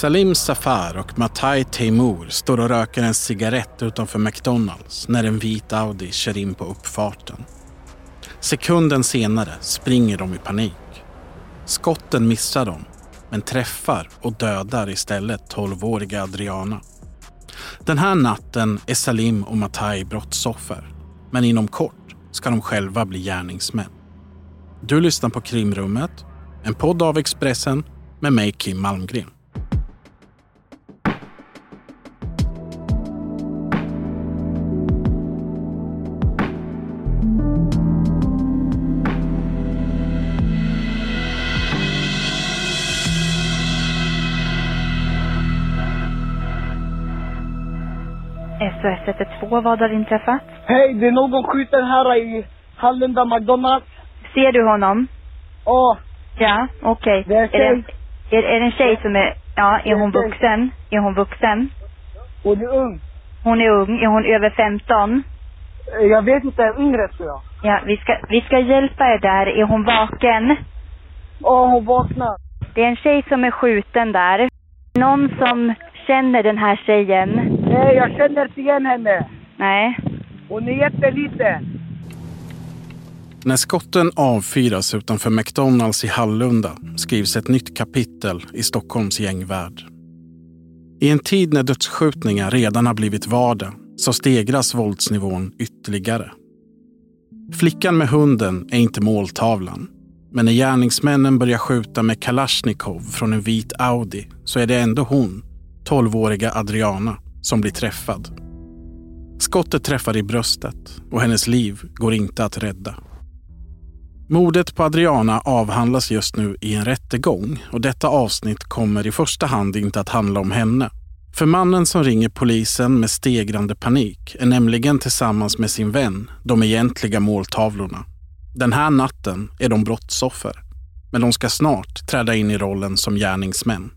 Salim Safar och Matai Teimour står och röker en cigarett utanför McDonalds när en vit Audi kör in på uppfarten. Sekunden senare springer de i panik. Skotten missar dem, men träffar och dödar istället 12-åriga Adriana. Den här natten är Salim och Matai brottsoffer. Men inom kort ska de själva bli gärningsmän. Du lyssnar på Krimrummet, en podd av Expressen med mig Kim Malmgren. SOS 112, vad har inträffat? Hej, det är någon skjuten här i Hallunda McDonalds. Ser du honom? Ja, Ja, okej. Det är en tjej. det, är, är det en tjej som är, ja, är är hon vuxen? Är hon vuxen? du är ung. Hon är ung, är hon över 15? Eh, Jag vet inte, yngre tror jag. Ja, vi ska, vi ska hjälpa er där. Är hon vaken? Ja, hon vaknar. Det är en tjej som är skjuten där. Någon som känner den här tjejen? Nej, jag känner inte igen henne. Nej. Hon är jätteliten. När skotten avfyras utanför McDonalds i Hallunda skrivs ett nytt kapitel i Stockholms gängvärld. I en tid när dödsskjutningar redan har blivit vardag så stegras våldsnivån ytterligare. Flickan med hunden är inte måltavlan. Men när gärningsmännen börjar skjuta med Kalashnikov från en vit Audi så är det ändå hon, 12-åriga Adriana, som blir träffad. Skottet träffar i bröstet och hennes liv går inte att rädda. Mordet på Adriana avhandlas just nu i en rättegång och detta avsnitt kommer i första hand inte att handla om henne. För mannen som ringer polisen med stegrande panik är nämligen tillsammans med sin vän de egentliga måltavlorna. Den här natten är de brottsoffer, men de ska snart träda in i rollen som gärningsmän.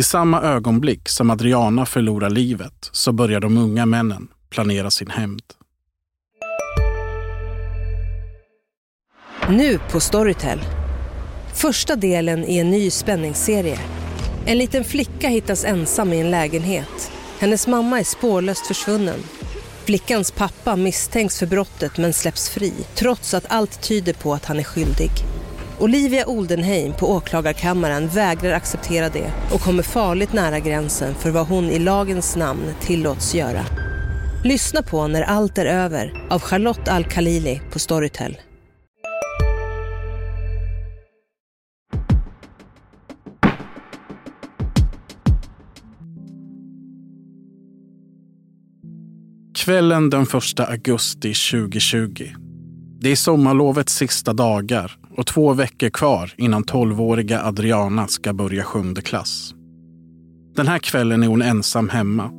I samma ögonblick som Adriana förlorar livet så börjar de unga männen planera sin hämnd. Nu på Storytel. Första delen i en ny spänningsserie. En liten flicka hittas ensam i en lägenhet. Hennes mamma är spårlöst försvunnen. Flickans pappa misstänks för brottet men släpps fri trots att allt tyder på att han är skyldig. Olivia Oldenheim på åklagarkammaren vägrar acceptera det och kommer farligt nära gränsen för vad hon i lagens namn tillåts göra. Lyssna på När allt är över av Charlotte Al-Khalili på Storytel. Kvällen den 1 augusti 2020. Det är sommarlovets sista dagar och två veckor kvar innan tolvåriga Adriana ska börja sjunde klass. Den här kvällen är hon ensam hemma.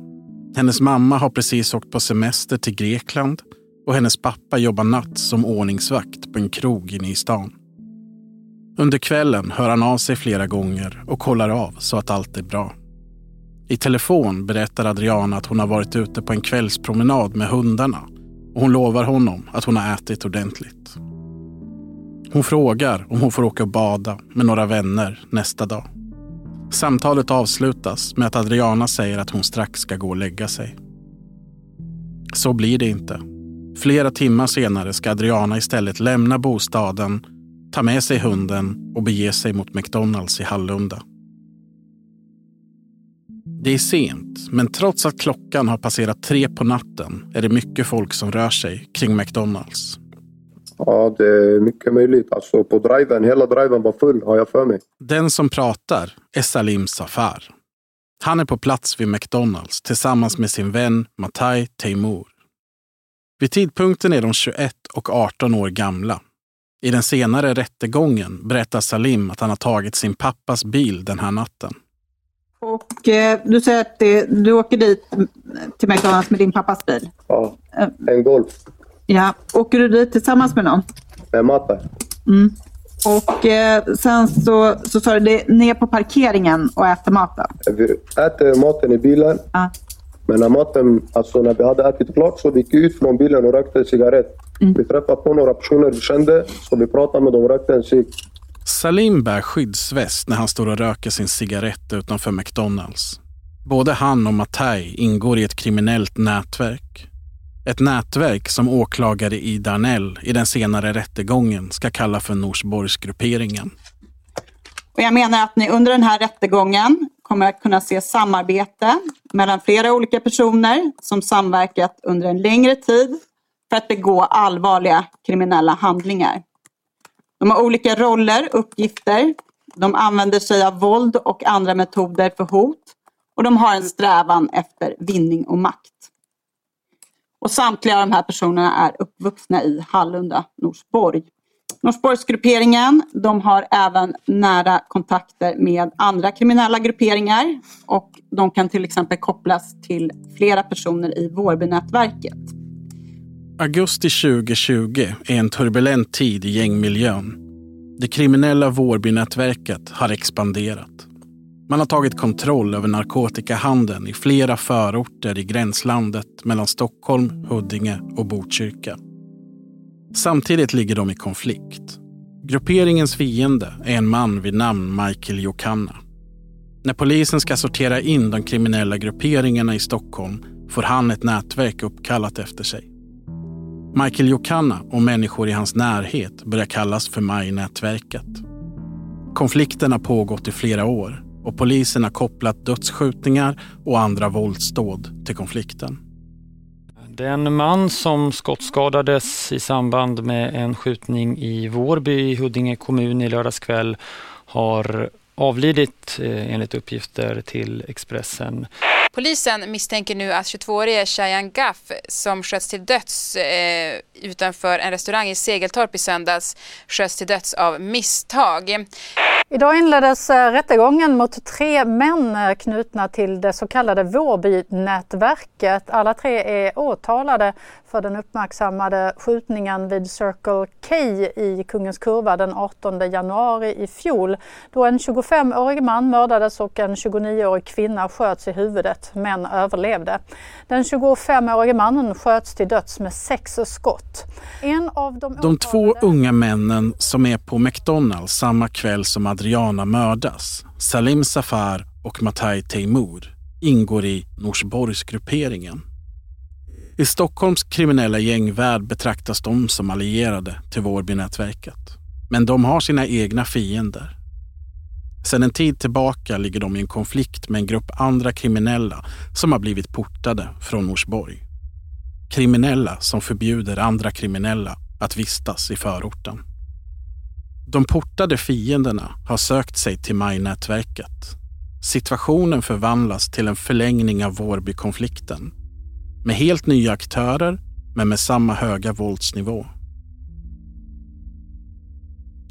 Hennes mamma har precis åkt på semester till Grekland och hennes pappa jobbar natt som ordningsvakt på en krog inne i stan. Under kvällen hör han av sig flera gånger och kollar av så att allt är bra. I telefon berättar Adriana att hon har varit ute på en kvällspromenad med hundarna och hon lovar honom att hon har ätit ordentligt. Hon frågar om hon får åka och bada med några vänner nästa dag. Samtalet avslutas med att Adriana säger att hon strax ska gå och lägga sig. Så blir det inte. Flera timmar senare ska Adriana istället lämna bostaden, ta med sig hunden och bege sig mot McDonalds i Hallunda. Det är sent, men trots att klockan har passerat tre på natten är det mycket folk som rör sig kring McDonalds. Ja, det är mycket möjligt. Alltså på driven, hela driven var full har jag för mig. Den som pratar är Salim Safar. Han är på plats vid McDonalds tillsammans med sin vän Matai Teimur. Vid tidpunkten är de 21 och 18 år gamla. I den senare rättegången berättar Salim att han har tagit sin pappas bil den här natten. Och eh, du säger att det, du åker dit till McDonalds med din pappas bil. Ja, en Golf Ja, åker du dit tillsammans med någon? med matte. Och eh, sen så, så sa du det ner på parkeringen och äter maten. Vi äter maten i bilen. Ja. Men när maten, alltså när vi hade ätit klart så vi gick ut från bilen och rökte en cigarett. Vi träffade på några personer vi kände, så vi pratade med dem, rökte en cigg. Salim bär skyddsväst när han står och röker sin cigarett utanför McDonalds. Både han och Matai ingår i ett kriminellt nätverk. Ett nätverk som åklagare i Darnell i den senare rättegången ska kalla för Norsborgsgrupperingen. Och jag menar att ni under den här rättegången kommer att kunna se samarbete mellan flera olika personer som samverkat under en längre tid för att begå allvarliga kriminella handlingar. De har olika roller, uppgifter, de använder sig av våld och andra metoder för hot och de har en strävan efter vinning och makt. Och samtliga av de här personerna är uppvuxna i Hallunda, Norsborg. Norsborgsgrupperingen de har även nära kontakter med andra kriminella grupperingar och de kan till exempel kopplas till flera personer i Vårbynätverket. Augusti 2020 är en turbulent tid i gängmiljön. Det kriminella Vårbynätverket har expanderat. Man har tagit kontroll över narkotikahandeln i flera förorter i gränslandet mellan Stockholm, Huddinge och Botkyrka. Samtidigt ligger de i konflikt. Grupperingens fiende är en man vid namn Michael Jokanna. När polisen ska sortera in de kriminella grupperingarna i Stockholm får han ett nätverk uppkallat efter sig. Michael Jokanna och människor i hans närhet börjar kallas för Maj-nätverket. Konflikten har pågått i flera år och polisen har kopplat dödsskjutningar och andra våldsdåd till konflikten. Den man som skottskadades i samband med en skjutning i Vårby i Huddinge kommun i lördags kväll har avlidit eh, enligt uppgifter till Expressen. Polisen misstänker nu att 22-årige Shayan Gaff som sköts till döds eh, utanför en restaurang i Segeltorp i söndags sköts till döds av misstag. Idag inleddes eh, rättegången mot tre män eh, knutna till det så kallade Vårbynätverket. Alla tre är åtalade för den uppmärksammade skjutningen vid Circle K i Kungens Kurva den 18 januari i fjol då en 25-årig man mördades och en 29-årig kvinna sköts i huvudet men överlevde. Den 25-årige mannen sköts till döds med sex skott. En av de, de två unga männen som är på McDonalds samma kväll som Adriana mördas, Salim Safar och Matai Teimour, ingår i Norsborgsgrupperingen. I Stockholms kriminella gängvärld betraktas de som allierade till Vårbynätverket. Men de har sina egna fiender. Sedan en tid tillbaka ligger de i en konflikt med en grupp andra kriminella som har blivit portade från Norsborg. Kriminella som förbjuder andra kriminella att vistas i förorten. De portade fienderna har sökt sig till Majnätverket. Situationen förvandlas till en förlängning av Vårbykonflikten med helt nya aktörer, men med samma höga våldsnivå.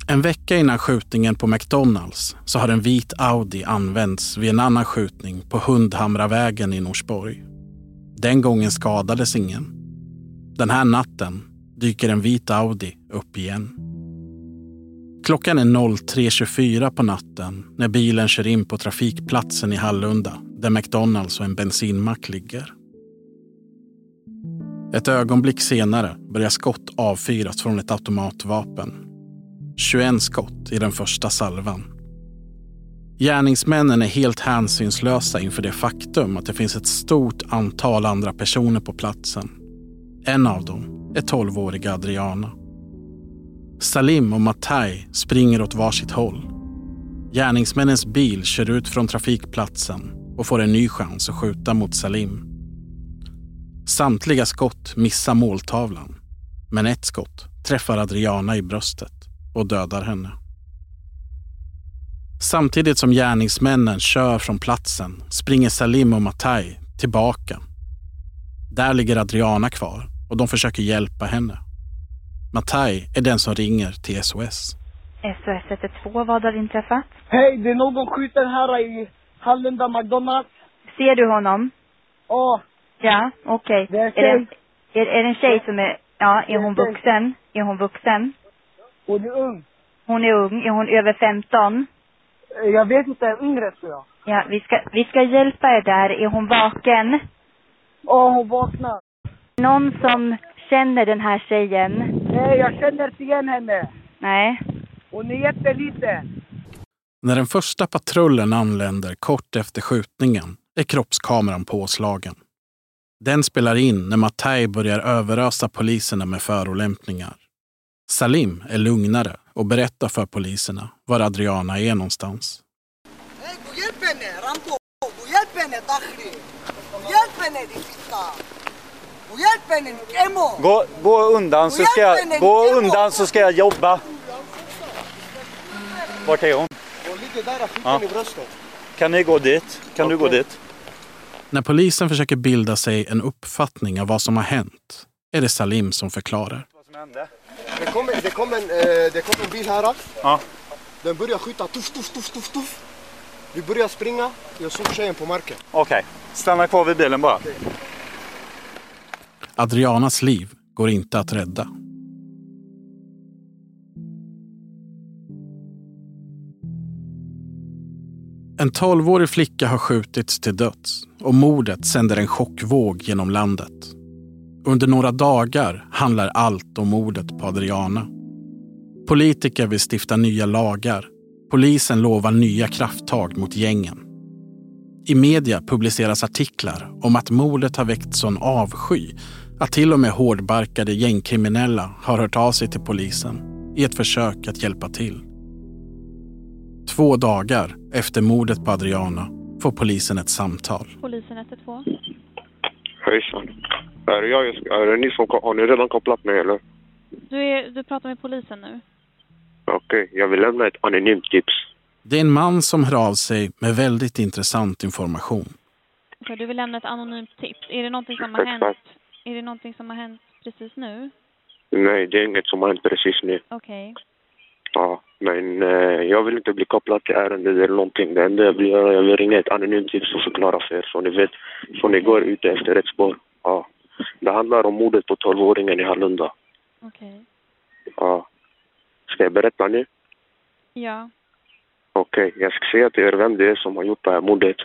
En vecka innan skjutningen på McDonalds så har en vit Audi använts vid en annan skjutning på Hundhamravägen i Norsborg. Den gången skadades ingen. Den här natten dyker en vit Audi upp igen. Klockan är 03.24 på natten när bilen kör in på trafikplatsen i Hallunda där McDonalds och en bensinmack ligger. Ett ögonblick senare börjar skott avfyras från ett automatvapen. 21 skott i den första salvan. Gärningsmännen är helt hänsynslösa inför det faktum att det finns ett stort antal andra personer på platsen. En av dem är 12-åriga Adriana. Salim och Matai springer åt varsitt håll. Gärningsmännens bil kör ut från trafikplatsen och får en ny chans att skjuta mot Salim. Samtliga skott missar måltavlan. Men ett skott träffar Adriana i bröstet och dödar henne. Samtidigt som gärningsmännen kör från platsen springer Salim och Matai tillbaka. Där ligger Adriana kvar och de försöker hjälpa henne. Matai är den som ringer till SOS. SOS 112, vad har inträffat? Hej, det är någon skjuter här i Hallunda McDonalds. Ser du honom? Ja, Ja, okej. Det är en Är, tjej. det- är, är det en tjej som är, ja, är hon vuxen? Är hon vuxen? hon är ung. Hon är ung, är hon över 15? Eh, Jag vet inte, yngre tror jag. Ja, vi ska, vi ska hjälpa er där. Är hon vaken? Ja, hon vaknar. Någon som känner den här tjejen? Nej, jag känner inte igen henne. Nej. Hon är jätteliten. När den första patrullen anländer kort efter skjutningen är kroppskameran påslagen. Den spelar in när Mattei börjar överösa poliserna med förolämpningar. Salim är lugnare och berättar för poliserna var Adriana är någonstans. Gå! Gå undan så ska jag, gå undan så ska jag jobba. Vart är hon? Hon ligger där, Ja. skjuten i bröstet. Kan ni gå dit? Kan du gå dit? När polisen försöker bilda sig en uppfattning av vad som har hänt är det Salim som förklarar. Det kom, det, kom en, eh, det kom en bil här. Ja. Den började skjuta tuff, tuff, tuff, tuff, tuff. Vi började springa. Jag såg tjejen på marken. Okej, stanna kvar vid bilen bara. Adrianas liv går inte att rädda. En tolvårig flicka har skjutits till döds och mordet sänder en chockvåg genom landet. Under några dagar handlar allt om mordet på Adriana. Politiker vill stifta nya lagar. Polisen lovar nya krafttag mot gängen. I media publiceras artiklar om att mordet har väckt sån avsky att till och med hårdbarkade gängkriminella har hört av sig till polisen i ett försök att hjälpa till. Två dagar efter mordet på Adriana får polisen ett samtal. Polisen 112. Hejsan. Är, det jag, är det ni som har ni redan kopplat mig eller? Du, är, du pratar med polisen nu. Okej, jag vill lämna ett anonymt tips. Det är en man som hör av sig med väldigt intressant information. Okej, du vill lämna ett anonymt tips. Är det någonting som har hänt? Exakt. Är det någonting som har hänt precis nu? Nej, det är inget som har hänt precis nu. Okej. Ja, men eh, jag vill inte bli kopplad till ärendet eller någonting. Det enda jag vill göra jag vill ringa ett anonymt tips och förklara för er så ni vet, så ni går ute efter rätt spår. Ja. Det handlar om mordet på 12-åringen i Hallunda. Okej. Ja. Ska jag berätta nu? Ja. Okej, jag ska säga till er vem det är som har gjort det här mordet.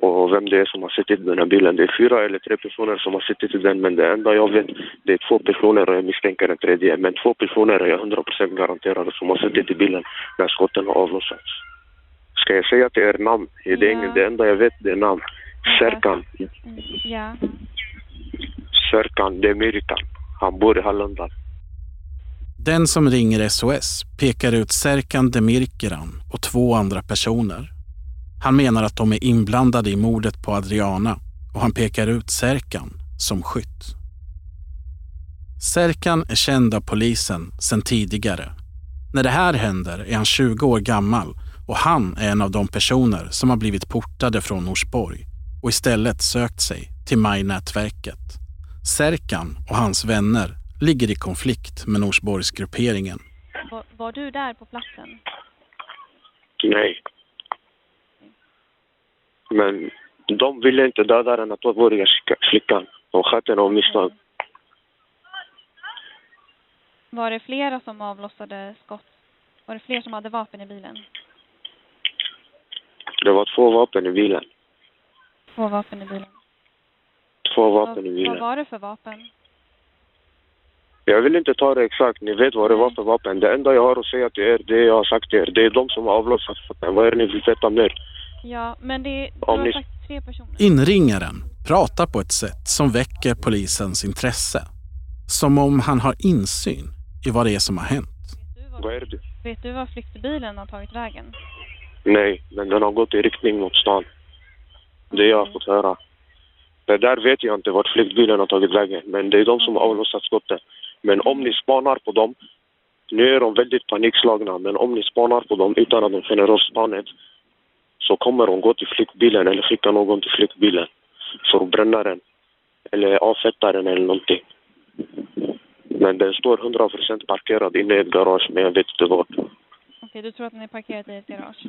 Och vem det är som har suttit i den här bilen. Det är fyra eller tre personer som har suttit i den, men det enda jag vet det är två personer och jag misstänker en tredje. Men två personer är jag 100% garanterad som har suttit i bilen när skotten har avlossats. Ska jag säga till er namn? Det, är ingen, det enda jag vet det är namn. Serkan. Ja. Serkan Demirkan. Han bor i Hallunda. Den som ringer SOS pekar ut Serkan Demirkiran och två andra personer. Han menar att de är inblandade i mordet på Adriana och han pekar ut Serkan som skytt. Serkan är känd av polisen sedan tidigare. När det här händer är han 20 år gammal och han är en av de personer som har blivit portade från Norsborg och istället sökt sig till Maj-nätverket. Serkan och hans vänner ligger i konflikt med Norsborgsgrupperingen. Var, var du där på platsen? Nej. Men de ville inte döda den 12-åriga flickan. De sköt henne av misstag. Var det flera som avlossade skott? Var det fler som hade vapen i bilen? Det var två vapen i bilen. Två vapen i bilen. Två vapen i Vad, vad bilen. var det för vapen? Jag vill inte ta det exakt. Ni vet vad det var för vapen. Det enda jag har att säga till er, det jag har sagt till er, det är de som har avlossat. Vad är det ni vill veta mer? Ja, men det, du Om har ni- sagt tre personer. Inringaren pratar på ett sätt som väcker polisens intresse. Som om han har insyn i vad det är som har hänt. Vad är det? Vet du var flyktbilen har tagit vägen? Nej, men den har gått i riktning mot stan. Det jag har fått höra. Det där vet jag inte vart flyktbilen har tagit vägen, men det är de som har avlossat skottet. Men om ni spanar på dem, nu är de väldigt panikslagna, men om ni spanar på dem utan att de känner av spanet så kommer de gå till flyktbilen eller skicka någon till flyktbilen för att bränna den eller avsätta den eller någonting. Men den står 100% parkerad inne i ett garage, men jag vet inte vart. Okej, du tror att den är parkerad i ett garage?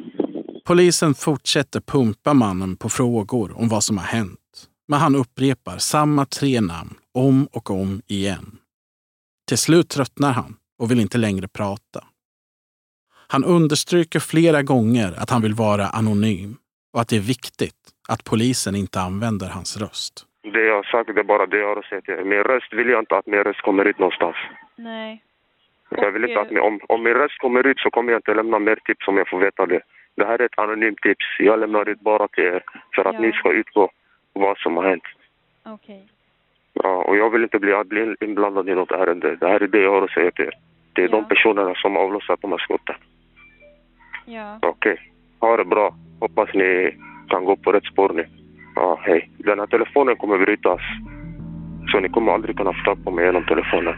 Polisen fortsätter pumpa mannen på frågor om vad som har hänt. Men han upprepar samma tre namn om och om igen. Till slut tröttnar han och vill inte längre prata. Han understryker flera gånger att han vill vara anonym och att det är viktigt att polisen inte använder hans röst. Det jag har sagt det är bara det jag har er. Min röst vill jag inte att min röst kommer ut någonstans. Nej. Jag vill inte att ni, om, om min röst kommer ut så kommer jag inte lämna mer tips om jag får veta det. Det här är ett anonymt tips. Jag lämnar ut bara till er för att Ja. ni ska utgå vad som har hänt. Okej. Ja, och jag vill inte bli, bli inblandad i något ärende. Det här är det jag har att säga till er. Det är de personerna som har avlossat de här skotten. Ja. Okej. Ha det bra. Hoppas ni kan gå på rätt spår nu. Ja, hej. Den här telefonen kommer brytas. Så ni kommer aldrig kunna få tag på mig genom telefonen.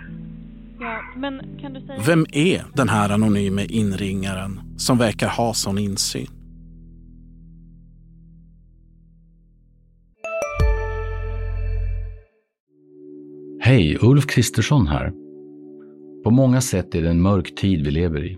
Ja, men kan du säga... Vem är den här anonyme inringaren som verkar ha sån insyn? Hej, Ulf Kristersson här. På många sätt är det en mörk tid vi lever i.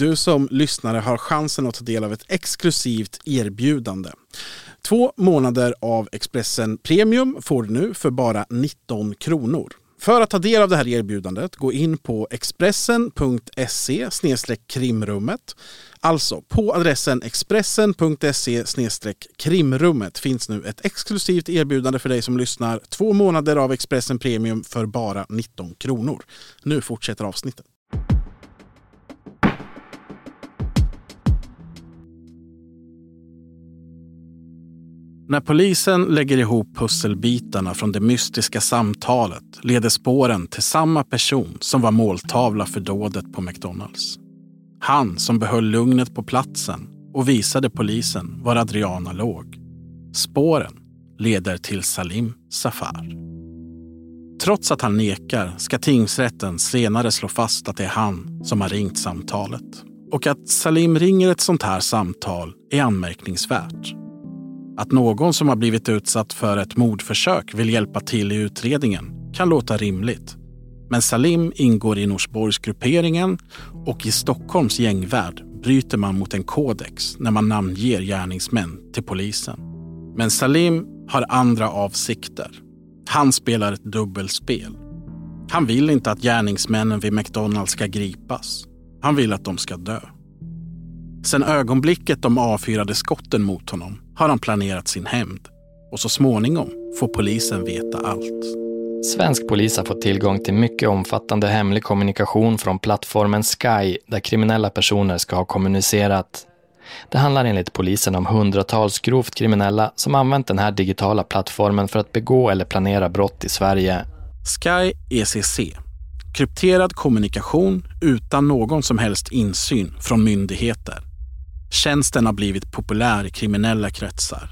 Du som lyssnare har chansen att ta del av ett exklusivt erbjudande. Två månader av Expressen Premium får du nu för bara 19 kronor. För att ta del av det här erbjudandet, gå in på expressen.se krimrummet. Alltså på adressen expressen.se krimrummet finns nu ett exklusivt erbjudande för dig som lyssnar. Två månader av Expressen Premium för bara 19 kronor. Nu fortsätter avsnittet. När polisen lägger ihop pusselbitarna från det mystiska samtalet leder spåren till samma person som var måltavla för dådet på McDonalds. Han som behöll lugnet på platsen och visade polisen var Adriana låg. Spåren leder till Salim Safar. Trots att han nekar ska tingsrätten senare slå fast att det är han som har ringt samtalet. Och att Salim ringer ett sånt här samtal är anmärkningsvärt. Att någon som har blivit utsatt för ett mordförsök vill hjälpa till i utredningen kan låta rimligt. Men Salim ingår i Norsborgsgrupperingen och i Stockholms gängvärld bryter man mot en kodex när man namnger gärningsmän till polisen. Men Salim har andra avsikter. Han spelar ett dubbelspel. Han vill inte att gärningsmännen vid McDonalds ska gripas. Han vill att de ska dö. Sen ögonblicket de avfyrade skotten mot honom har han planerat sin hämnd och så småningom får polisen veta allt. Svensk polis har fått tillgång till mycket omfattande hemlig kommunikation från plattformen Sky där kriminella personer ska ha kommunicerat. Det handlar enligt polisen om hundratals grovt kriminella som använt den här digitala plattformen för att begå eller planera brott i Sverige. Sky ECC. Krypterad kommunikation utan någon som helst insyn från myndigheter. Tjänsten har blivit populär i kriminella kretsar.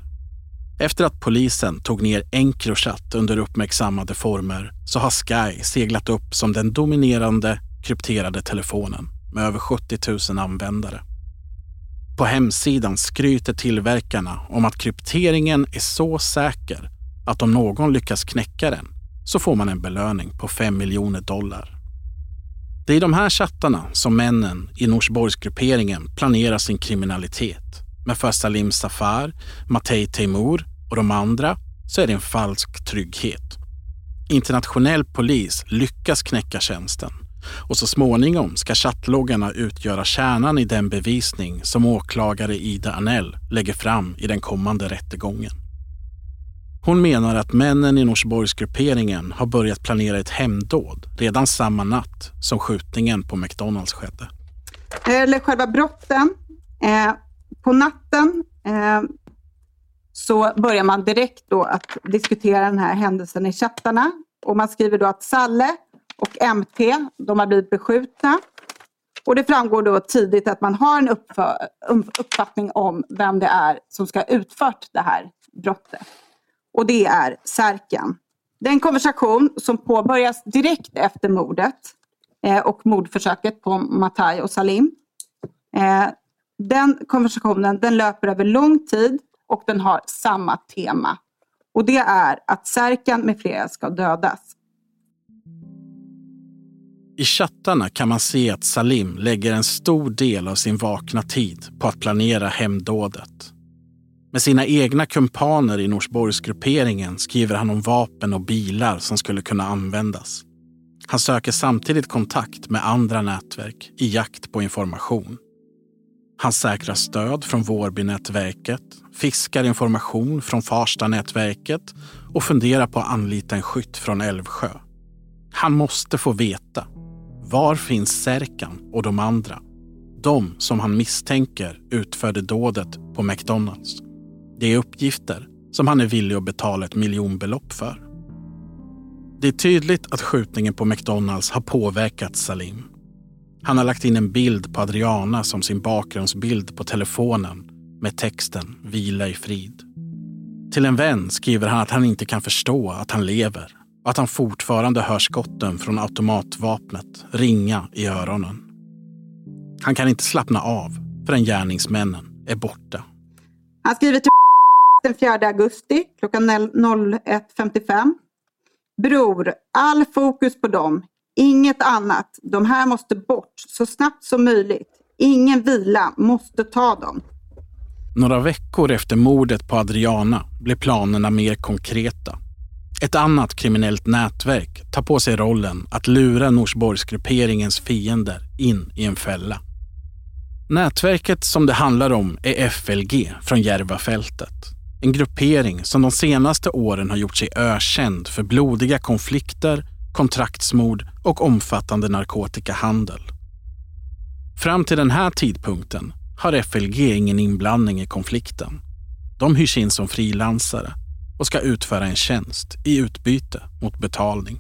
Efter att polisen tog ner Encrochat under uppmärksammade former så har Sky seglat upp som den dominerande krypterade telefonen med över 70 000 användare. På hemsidan skryter tillverkarna om att krypteringen är så säker att om någon lyckas knäcka den så får man en belöning på 5 miljoner dollar. Det är i de här chattarna som männen i Norsborgsgrupperingen planerar sin kriminalitet. Men för Salim Safar, Matej Teimur och de andra så är det en falsk trygghet. Internationell polis lyckas knäcka tjänsten och så småningom ska chattloggarna utgöra kärnan i den bevisning som åklagare Ida Anell lägger fram i den kommande rättegången. Hon menar att männen i Norsborgsgrupperingen har börjat planera ett hämnddåd redan samma natt som skjutningen på McDonalds skedde. Eh, eller själva brotten. Eh, på natten eh, så börjar man direkt då att diskutera den här händelsen i chattarna. Och man skriver då att Salle och MT, de har blivit beskjutna. Och det framgår då tidigt att man har en um, uppfattning om vem det är som ska ha utfört det här brottet. Och det är Särken. Det är en konversation som påbörjas direkt efter mordet eh, och mordförsöket på Matai och Salim. Eh, den konversationen den löper över lång tid och den har samma tema. Och det är att Serkan med flera ska dödas. I chattarna kan man se att Salim lägger en stor del av sin vakna tid på att planera hemdådet. Med sina egna kumpaner i Norsborgsgrupperingen skriver han om vapen och bilar som skulle kunna användas. Han söker samtidigt kontakt med andra nätverk i jakt på information. Han säkrar stöd från Vårbynätverket, fiskar information från Farstanätverket och funderar på att anlita en skytt från Älvsjö. Han måste få veta. Var finns Serkan och de andra? De som han misstänker utförde dådet på McDonalds. Det är uppgifter som han är villig att betala ett miljonbelopp för. Det är tydligt att skjutningen på McDonalds har påverkat Salim. Han har lagt in en bild på Adriana som sin bakgrundsbild på telefonen med texten “Vila i frid”. Till en vän skriver han att han inte kan förstå att han lever och att han fortfarande hör skotten från automatvapnet ringa i öronen. Han kan inte slappna av förrän gärningsmännen är borta. Han skriver till den 4 augusti klockan 01.55. Bror, all fokus på dem. Inget annat. De här måste bort så snabbt som möjligt. Ingen vila. Måste ta dem. Några veckor efter mordet på Adriana blir planerna mer konkreta. Ett annat kriminellt nätverk tar på sig rollen att lura Norsborgsgrupperingens fiender in i en fälla. Nätverket som det handlar om är FLG från Järvafältet. En gruppering som de senaste åren har gjort sig ökänd för blodiga konflikter, kontraktsmord och omfattande narkotikahandel. Fram till den här tidpunkten har FLG ingen inblandning i konflikten. De hyrs in som frilansare och ska utföra en tjänst i utbyte mot betalning.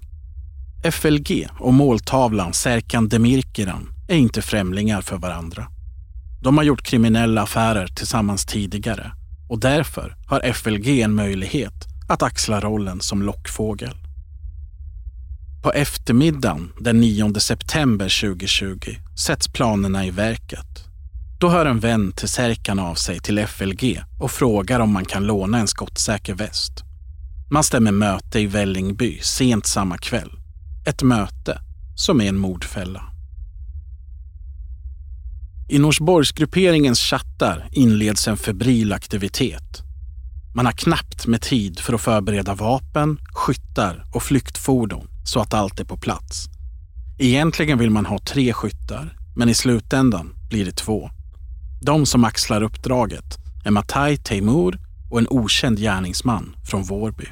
FLG och måltavlan Serkan Demirkiran är inte främlingar för varandra. De har gjort kriminella affärer tillsammans tidigare och därför har FLG en möjlighet att axla rollen som lockfågel. På eftermiddagen den 9 september 2020 sätts planerna i verket. Då hör en vän till Serkan av sig till FLG och frågar om man kan låna en skottsäker väst. Man stämmer möte i Vällingby sent samma kväll. Ett möte som är en mordfälla. I Norsborgsgrupperingens chattar inleds en febril aktivitet. Man har knappt med tid för att förbereda vapen, skyttar och flyktfordon så att allt är på plats. Egentligen vill man ha tre skyttar, men i slutändan blir det två. De som axlar uppdraget är Matai Teimur och en okänd gärningsman från Vårby.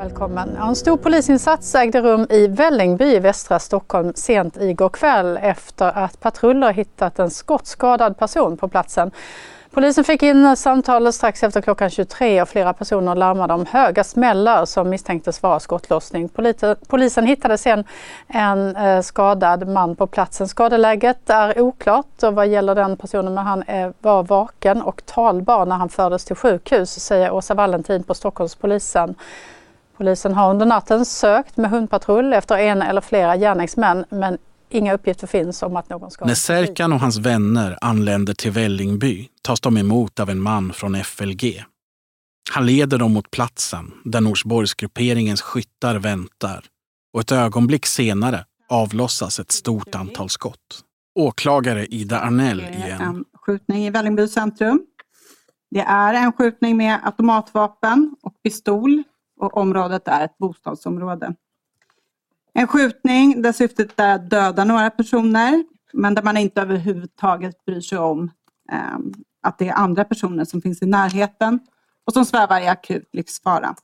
Välkommen. En stor polisinsats ägde rum i Vällingby i västra Stockholm sent igår kväll efter att patruller hittat en skottskadad person på platsen. Polisen fick in samtalet strax efter klockan 23 och flera personer larmade om höga smällar som misstänktes vara skottlossning. Polisen hittade sen en eh, skadad man på platsen. Skadeläget är oklart och vad gäller den personen men han eh, var vaken och talbar när han fördes till sjukhus säger Åsa Valentin på Stockholmspolisen. Polisen har under natten sökt med hundpatrull efter en eller flera gärningsmän men inga uppgifter finns om att någon ska... När Serkan och hans vänner anländer till Vällingby tas de emot av en man från FLG. Han leder dem mot platsen där Norsborgsgrupperingens skyttar väntar och ett ögonblick senare avlossas ett stort antal skott. Åklagare Ida Arnell igen. En skjutning i Vällingby centrum. Det är en skjutning med automatvapen och pistol och området är ett bostadsområde. En skjutning där syftet är att döda några personer men där man inte överhuvudtaget bryr sig om eh, att det är andra personer som finns i närheten och som svävar i akut livsfara.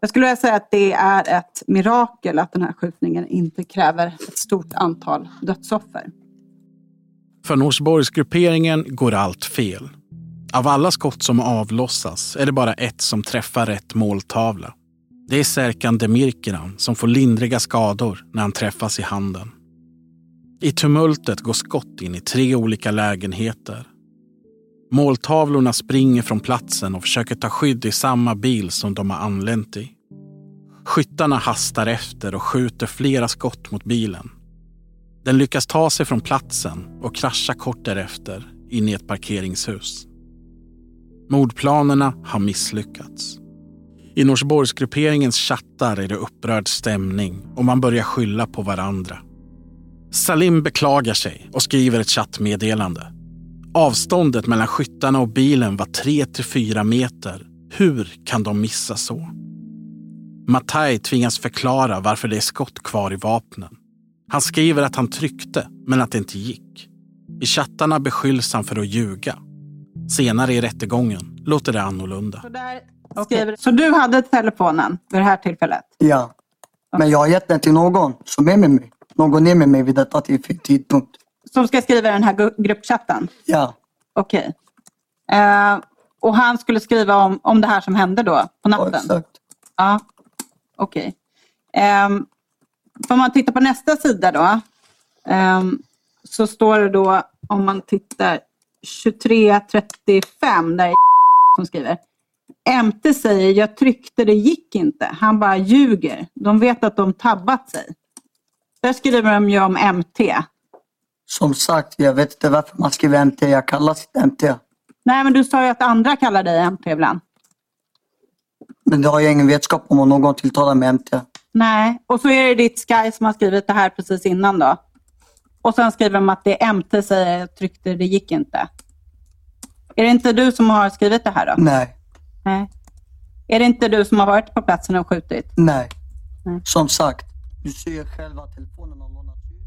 Jag skulle vilja säga att det är ett mirakel att den här skjutningen inte kräver ett stort antal dödsoffer. För Norsborgsgrupperingen går allt fel. Av alla skott som avlossas är det bara ett som träffar rätt måltavla. Det är Serkan Demirkiran som får lindriga skador när han träffas i handen. I tumultet går skott in i tre olika lägenheter. Måltavlorna springer från platsen och försöker ta skydd i samma bil som de har anlänt i. Skyttarna hastar efter och skjuter flera skott mot bilen. Den lyckas ta sig från platsen och kraschar kort därefter in i ett parkeringshus. Mordplanerna har misslyckats. I Norsborgsgrupperingens chattar är det upprörd stämning och man börjar skylla på varandra. Salim beklagar sig och skriver ett chattmeddelande. Avståndet mellan skyttarna och bilen var 3-4 meter. Hur kan de missa så? Matai tvingas förklara varför det är skott kvar i vapnen. Han skriver att han tryckte, men att det inte gick. I chattarna beskylls han för att ljuga. Senare i rättegången låter det annorlunda. Så, där skriver, så du hade telefonen vid det här tillfället? Ja. Men jag har gett den till någon som är med mig. Någon är med mig vid detta tidpunkt. Som ska skriva den här gruppchatten? Ja. Okej. Okay. Uh, och han skulle skriva om, om det här som hände då på natten? Ja, exakt. Ja, okej. Okay. Um, om man tittar på nästa sida då. Um, så står det då, om man tittar 23.35, där är som skriver. MT säger, jag tryckte, det gick inte. Han bara ljuger. De vet att de tabbat sig. Där skriver de ju om MT. Som sagt, jag vet inte varför man skriver MT. Jag kallas inte MT. Nej, men du sa ju att andra kallar dig MT ibland. Men det har jag ingen vetskap om om någon tilltalar mig MT. Nej, och så är det ditt Sky som har skrivit det här precis innan då. Och sen skriver de att det är MT säger jag tryckte, det gick inte. Är det inte du som har skrivit det här då? Nej. Nej. Är det inte du som har varit på platsen och skjutit? Nej. Nej. Som sagt, du ser själv att telefonen har lånat ut.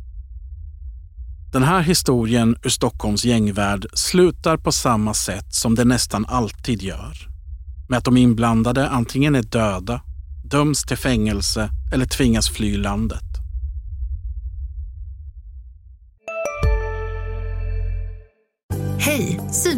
Den här historien ur Stockholms gängvärld slutar på samma sätt som det nästan alltid gör. Med att de inblandade antingen är döda, döms till fängelse eller tvingas fly landet.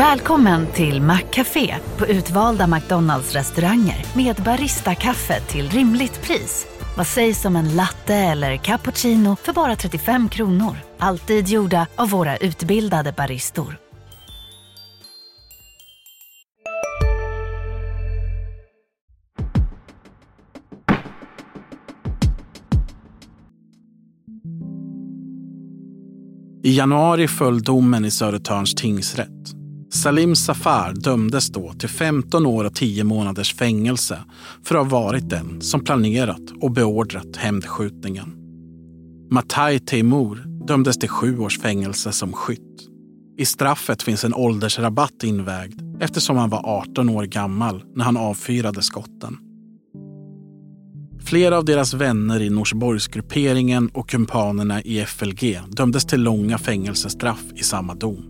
Välkommen till Maccafé på utvalda McDonalds restauranger med Baristakaffe till rimligt pris. Vad sägs om en latte eller cappuccino för bara 35 kronor? Alltid gjorda av våra utbildade baristor. I januari föll domen i Södertörns tingsrätt. Salim Safar dömdes då till 15 år och 10 månaders fängelse för att ha varit den som planerat och beordrat hämndskjutningen. Matai Teimur dömdes till sju års fängelse som skytt. I straffet finns en åldersrabatt invägd eftersom han var 18 år gammal när han avfyrade skotten. Flera av deras vänner i Norsborgsgrupperingen och kumpanerna i FLG dömdes till långa fängelsestraff i samma dom.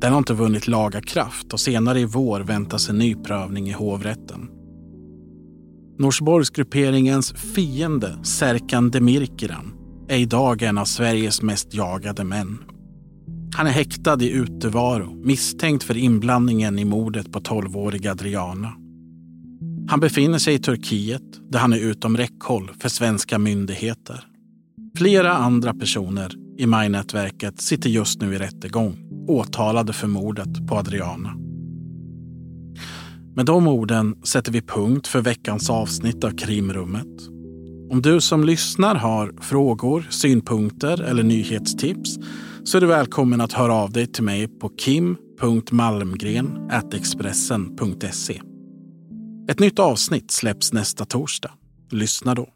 Den har inte vunnit laga kraft och senare i vår väntas en ny prövning i hovrätten. Norsborgsgrupperingens fiende Serkan Demirkiran är idag en av Sveriges mest jagade män. Han är häktad i utevaro misstänkt för inblandningen i mordet på 12-åriga Adriana. Han befinner sig i Turkiet där han är utom räckhåll för svenska myndigheter. Flera andra personer i majnätverket sitter just nu i rättegång åtalade för mordet på Adriana. Med de orden sätter vi punkt för veckans avsnitt av Krimrummet. Om du som lyssnar har frågor, synpunkter eller nyhetstips så är du välkommen att höra av dig till mig på kim.malmgren.expressen.se. Ett nytt avsnitt släpps nästa torsdag. Lyssna då.